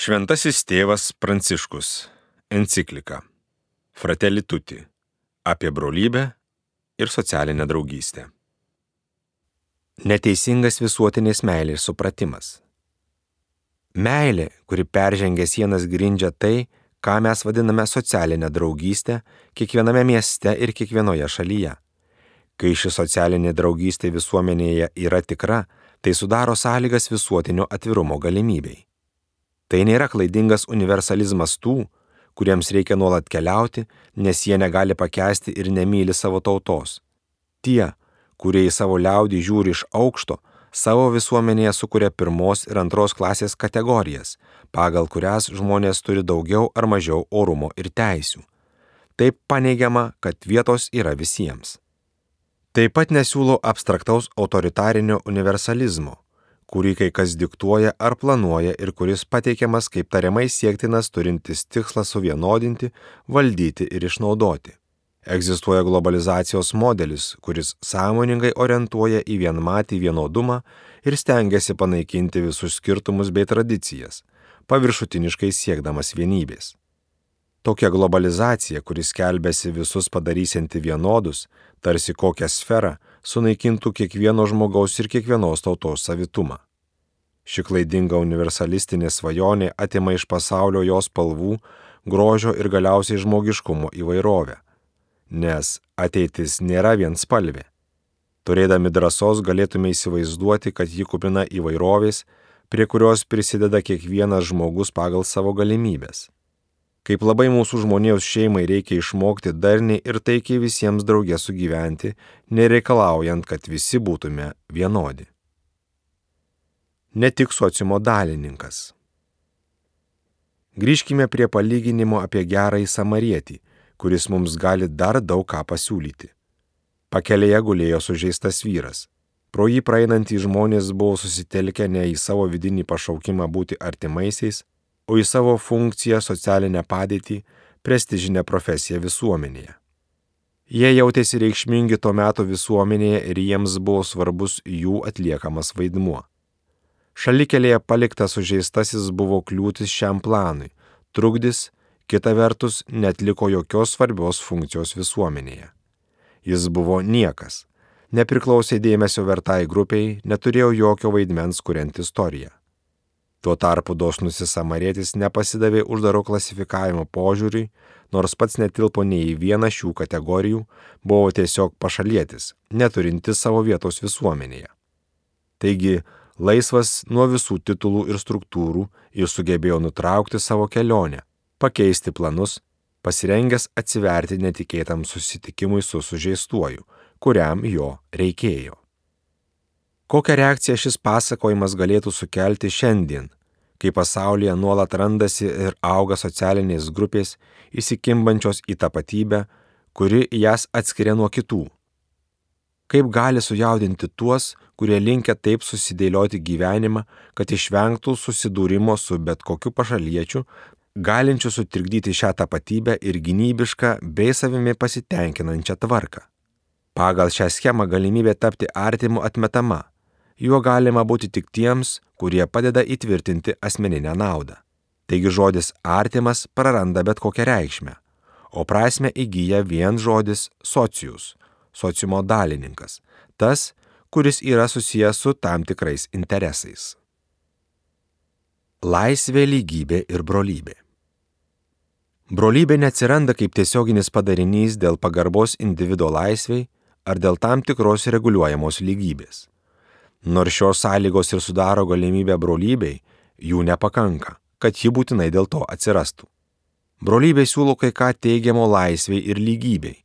Šventasis tėvas Pranciškus. Enciklika. Fratelli Tutti. Apie brolybę ir socialinę draugystę. Neteisingas visuotinės meilės supratimas. Meilė, kuri peržengia sienas grindžia tai, ką mes vadiname socialinę draugystę kiekviename mieste ir kiekvienoje šalyje. Kai ši socialinė draugystė visuomenėje yra tikra, tai sudaro sąlygas visuotinio atvirumo galimybei. Tai nėra klaidingas universalizmas tų, kuriems reikia nuolat keliauti, nes jie negali pakęsti ir nemyli savo tautos. Tie, kurie į savo liaudį žiūri iš aukšto, savo visuomenėje sukuria pirmos ir antros klasės kategorijas, pagal kurias žmonės turi daugiau ar mažiau orumo ir teisių. Taip paneigiama, kad vietos yra visiems. Taip pat nesiūlau abstraktaus autoritarinio universalizmo, kurį kai kas diktuoja ar planuoja ir kuris pateikiamas kaip tariamai siektinas turintis tikslą suvienodinti, valdyti ir išnaudoti. Egzistuoja globalizacijos modelis, kuris sąmoningai orientuoja į vienmatį vienodumą ir stengiasi panaikinti visus skirtumus bei tradicijas, paviršutiniškai siekdamas vienybės. Tokia globalizacija, kuris kelbėsi visus padarysianti vienodus, tarsi kokią sferą, sunaikintų kiekvieno žmogaus ir kiekvienos tautos savitumą. Ši klaidinga universalistinė svajonė atima iš pasaulio jos spalvų, grožio ir galiausiai žmogiškumo įvairovę. Nes ateitis nėra vien spalvė. Turėdami drąsos galėtume įsivaizduoti, kad ji kupina įvairovės, prie kurios prisideda kiekvienas žmogus pagal savo galimybės. Kaip labai mūsų žmonijos šeimai reikia išmokti darniai ir taikiai visiems draugė sugyventi, nereikalaujant, kad visi būtume vienodi. Ne tik sociumo dalininkas. Grįžkime prie palyginimo apie gerąjį samarietį, kuris mums gali dar daug ką pasiūlyti. Pakelėje gulėjo sužeistas vyras. Pro jį praeinantys žmonės buvo susitelkę ne į savo vidinį pašaukimą būti artimaisiais, o į savo funkciją, socialinę padėtį, prestižinę profesiją visuomenėje. Jie jautėsi reikšmingi tuo metu visuomenėje ir jiems buvo svarbus jų atliekamas vaidmuo. Šalikelėje paliktas sužeistasis buvo kliūtis šiam planui, trukdis, kita vertus, netliko jokios svarbios funkcijos visuomenėje. Jis buvo niekas, nepriklausė dėmesio vertai grupiai, neturėjo jokio vaidmens kuriant istoriją. Tuo tarpu dosnusis samarietis nepasidavė uždaro klasifikavimo požiūriui, nors pats netilpo nei į vieną šių kategorijų, buvo tiesiog pašalietis, neturintis savo vietos visuomenėje. Taigi, laisvas nuo visų titulų ir struktūrų ir sugebėjo nutraukti savo kelionę, pakeisti planus, pasirengęs atsiverti netikėtam susitikimui su sužeistuoju, kuriam jo reikėjo. Kokią reakciją šis pasakojimas galėtų sukelti šiandien, kai pasaulyje nuolat randasi ir auga socialinės grupės įsikimbančios į tapatybę, kuri jas atskiria nuo kitų? Kaip gali sujaudinti tuos, kurie linkia taip susidėlioti gyvenimą, kad išvengtų susidūrimo su bet kokiu pašaliečiu, galinčiu sutrikdyti šią tapatybę ir gynybišką bei savimi pasitenkinančią tvarką. Pagal šią schemą galimybė tapti artimu atmetama, juo galima būti tik tiems, kurie padeda įtvirtinti asmeninę naudą. Taigi žodis artimas praranda bet kokią reikšmę, o prasme įgyja vien žodis socius, sociumo dalininkas, tas, kuris yra susijęs su tam tikrais interesais. Laisvė, lygybė ir brolybė. Brolybė neatsiranda kaip tiesioginis padarinys dėl pagarbos individuo laisviai ar dėl tam tikros reguliuojamos lygybės. Nors šios sąlygos ir sudaro galimybę brolybei, jų nepakanka, kad ji būtinai dėl to atsirastų. Brolybė siūlo kai ką teigiamo laisviai ir lygybei.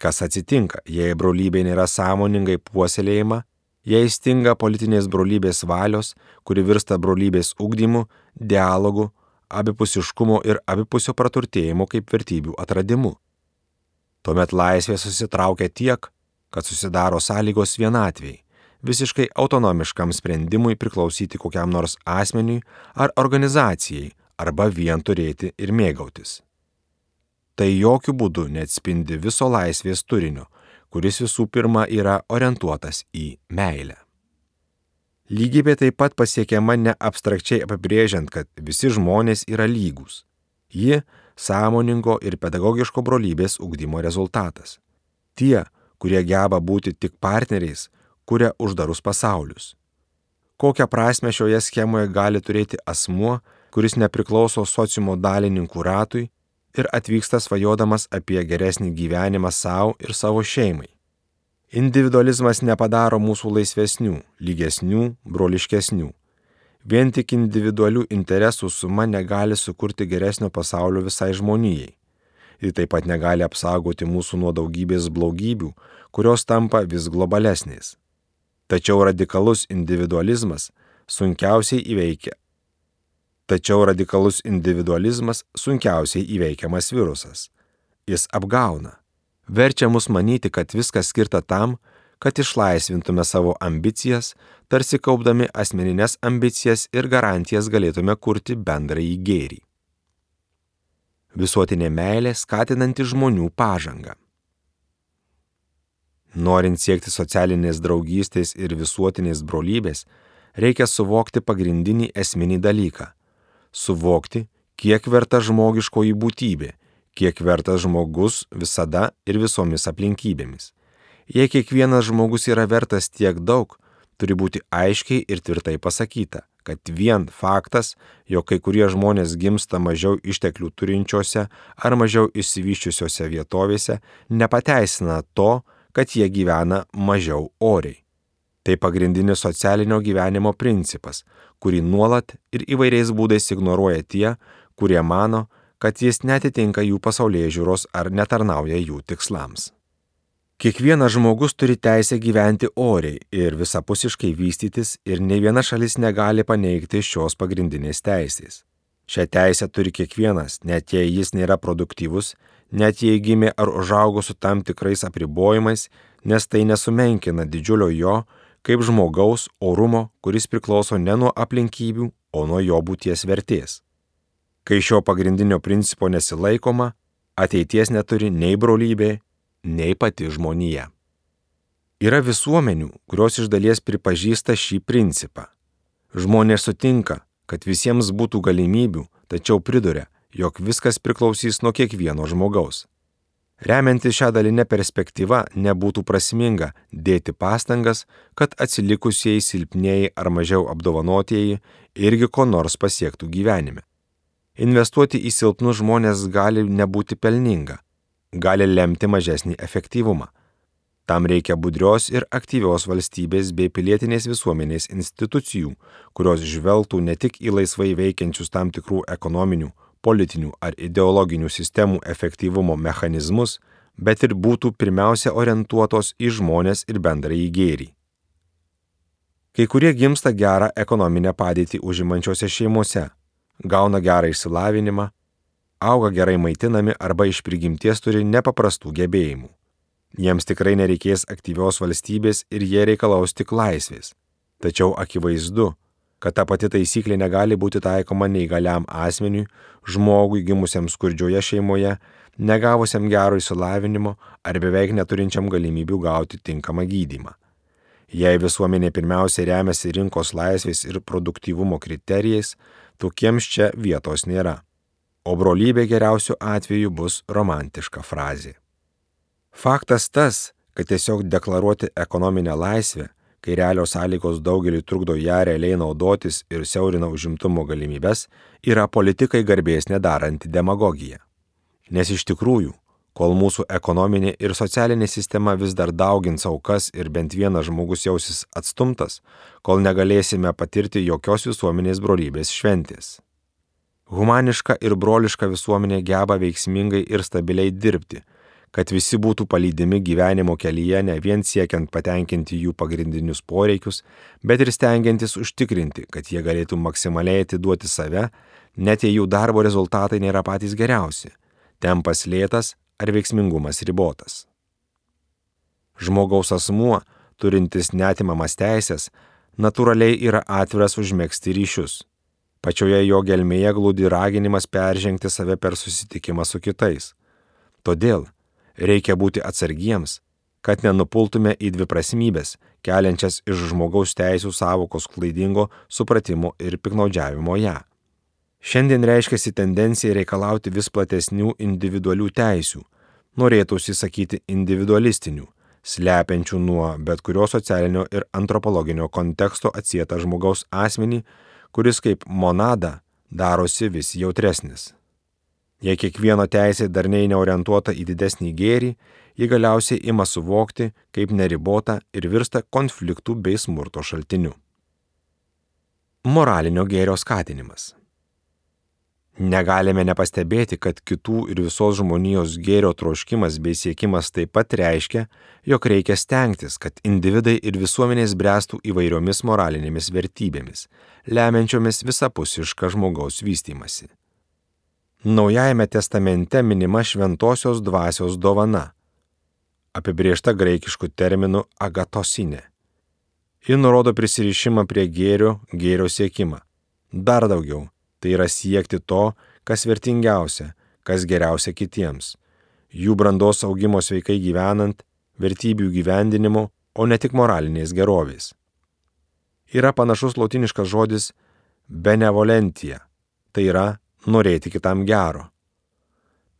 Kas atsitinka, jei brolybė nėra sąmoningai puoselėjama, jei stinga politinės brolybės valios, kuri virsta brolybės ugdymu, dialogu, abipusiškumo ir abipusio praturtėjimo kaip vertybių atradimu. Tuomet laisvė susitraukia tiek, kad susidaro sąlygos vienatvėjai visiškai autonomiškam sprendimui priklausyti kokiam nors asmeniui ar organizacijai arba vien turėti ir mėgautis. Tai jokių būdų neatspindi viso laisvės turinio, kuris visų pirma yra orientuotas į meilę. Lygybė taip pat pasiekiama ne abstrakčiai apibrėžiant, kad visi žmonės yra lygus. Ji sąmoningo ir pedagogiško brolybės ugdymo rezultatas. Tie, kurie geba būti tik partneriais, kuria uždarus pasaulius. Kokią prasme šioje schemoje gali turėti asmuo, kuris nepriklauso sociumo dalininkų ratui ir atvyksta svajodamas apie geresnį gyvenimą savo ir savo šeimai. Individualizmas nepadaro mūsų laisvesnių, lygesnių, broliškesnių. Vien tik individualių interesų suma negali sukurti geresnio pasaulio visai žmonijai. Ji taip pat negali apsaugoti mūsų nuo daugybės blogybių, kurios tampa vis globalesnės. Tačiau radikalus individualizmas sunkiausiai įveikia. Tačiau radikalus individualizmas sunkiausiai įveikiamas virusas. Jis apgauna. Verčia mus manyti, kad viskas skirta tam, kad išlaisvintume savo ambicijas, tarsi kaupdami asmeninės ambicijas ir garantijas galėtume kurti bendrąjį gėrį. Visuotinė meilė skatinanti žmonių pažangą. Norint siekti socialinės draugystės ir visuotinės brolybės, reikia suvokti pagrindinį esminį dalyką - suvokti, kiek verta žmogiškoji būtybė, kiek vertas žmogus visada ir visomis aplinkybėmis. Jei kiekvienas žmogus yra vertas tiek daug, turi būti aiškiai ir tvirtai pasakyta, kad vien faktas, jog kai kurie žmonės gimsta mažiau išteklių turinčiose ar mažiau išsivyščiusiose vietovėse, nepateisina to, kad jie gyvena mažiau oriai. Tai pagrindinis socialinio gyvenimo principas, kurį nuolat ir įvairiais būdais ignoruoja tie, kurie mano, kad jis netitinka jų pasaulyje žiūros ar netarnauja jų tikslams. Kiekvienas žmogus turi teisę gyventi oriai ir visapusiškai vystytis ir ne viena šalis negali paneigti šios pagrindinės teisės. Šią teisę turi kiekvienas, net jei jis nėra produktyvus, net jei gimė ar užaugo su tam tikrais apribojimais, nes tai nesumenkina didžiulio jo kaip žmogaus orumo, kuris priklauso ne nuo aplinkybių, o nuo jo būties vertės. Kai šio pagrindinio principo nesilaikoma, ateities neturi nei brolybė, nei pati žmonija. Yra visuomenių, kurios iš dalies pripažįsta šį principą. Žmonės sutinka, kad visiems būtų galimybių, tačiau priduria, jog viskas priklausys nuo kiekvieno žmogaus. Remiantis šią dalinę perspektyvą nebūtų prasminga dėti pastangas, kad atsilikusieji silpnieji ar mažiau apdovanotieji irgi ko nors pasiektų gyvenime. Investuoti į silpnus žmonės gali nebūti pelninga, gali lemti mažesnį efektyvumą. Tam reikia budrios ir aktyvios valstybės bei pilietinės visuomenės institucijų, kurios žvelgtų ne tik į laisvai veikiančius tam tikrų ekonominių, politinių ar ideologinių sistemų efektyvumo mechanizmus, bet ir būtų pirmiausia orientuotos į žmonės ir bendrąjį gėrį. Kai kurie gimsta gerą ekonominę padėtį užimančiose šeimose, gauna gerą išsilavinimą, auga gerai maitinami arba iš prigimties turi nepaprastų gebėjimų. Jiems tikrai nereikės aktyvios valstybės ir jie reikalaus tik laisvės. Tačiau akivaizdu, kad ta pati taisyklė negali būti taikoma neįgaliam asmeniui, žmogui gimusiam skurdžioje šeimoje, negavusiam gero įsilavinimo ar beveik neturinčiam galimybių gauti tinkamą gydymą. Jei visuomenė pirmiausia remiasi rinkos laisvės ir produktyvumo kriterijais, tokiems čia vietos nėra o brolybė geriausiu atveju bus romantiška frazė. Faktas tas, kad tiesiog deklaruoti ekonominę laisvę, kai realios sąlygos daugeliu trukdo ją realiai naudotis ir siaurina užimtumo galimybės, yra politikai garbės nedaranti demagogija. Nes iš tikrųjų, kol mūsų ekonominė ir socialinė sistema vis dar daugins aukas ir bent vienas žmogus jausis atstumtas, kol negalėsime patirti jokios visuomenės brolybės šventės. Humaniška ir broliška visuomenė geba veiksmingai ir stabiliai dirbti, kad visi būtų palydimi gyvenimo kelyje ne vien siekiant patenkinti jų pagrindinius poreikius, bet ir stengiantis užtikrinti, kad jie galėtų maksimaliai atiduoti save, net jei jų darbo rezultatai nėra patys geriausi, tempas lėtas ar veiksmingumas ribotas. Žmogaus asmuo, turintis netimamas teisės, natūraliai yra atviras užmėgsti ryšius Pačioje jo gelmėje glūdi raginimas peržengti save per susitikimą su kitais. Todėl reikia būti atsargiems, kad nenupultume į dviprasmybės, keliančias iš žmogaus teisų savokos klaidingo supratimo ir piknaudžiavimo ją. Šiandien reiškiasi tendencija reikalauti vis platesnių individualių teisių, norėtųsi sakyti individualistinių, slepiančių nuo bet kurio socialinio ir antropologinio konteksto atsietą žmogaus asmenį, kuris kaip monada darosi vis jautresnis. Jei kiekvieno teisė darniai neorientuota į didesnį gėrį, ji galiausiai ima suvokti kaip neribota ir virsta konfliktų bei smurto šaltiniu. Moralinio gėrio skatinimas. Negalime nepastebėti, kad kitų ir visos žmonijos gėrio troškimas bei siekimas taip pat reiškia, jog reikia stengtis, kad individai ir visuomenės bręstų įvairiomis moralinėmis vertybėmis, lemiančiomis visapusišką žmogaus vystimasi. Naujajame testamente minima šventosios dvasios dovana, apibriešta graikiškų terminų agatosinė. Ji nurodo prisirišimą prie gėrio, gėrio siekimą. Dar daugiau, tai yra siekti to, kas vertingiausia, kas geriausia kitiems. Jų brandos augimo sveikai gyvenant, vertybių gyvendinimo, o ne tik moralinės gerovės. Yra panašus latiniškas žodis benevolencija, tai yra norėti kitam gero.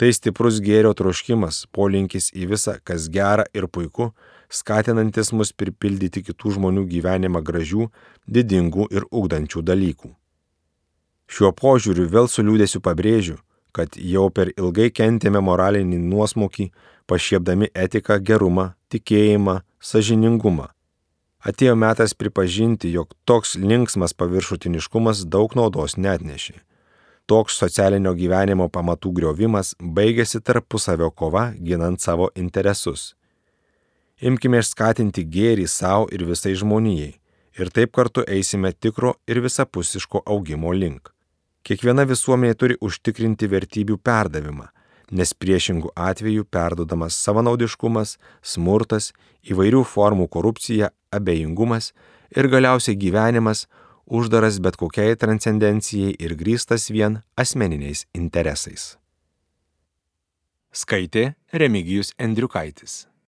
Tai stiprus gėrio troškimas, polinkis į visą, kas gera ir puiku, skatinantis mus pripildyti kitų žmonių gyvenimą gražių, didingų ir ugdančių dalykų. Šiuo požiūriu vėl su liūdėsiu pabrėžiu, kad jau per ilgai kentėme moralinį nuosmukį, pašiepdami etiką, gerumą, tikėjimą, sažiningumą. Atėjo metas pripažinti, jog toks linksmas paviršutiniškumas daug naudos netnešė. Toks socialinio gyvenimo pamatų griovimas baigėsi tarpusavio kova ginant savo interesus. Imkime skatinti gėrį savo ir visai žmonijai ir taip kartu eisime tikro ir visapusiško augimo link. Kiekviena visuomenė turi užtikrinti vertybių perdavimą, nes priešingų atveju perdodamas savanaudiškumas, smurtas, įvairių formų korupcija, abejingumas ir galiausiai gyvenimas uždaras bet kokiai transcendencijai ir grįstas vien asmeniniais interesais. Skaitė Remigijus Endriukaitis.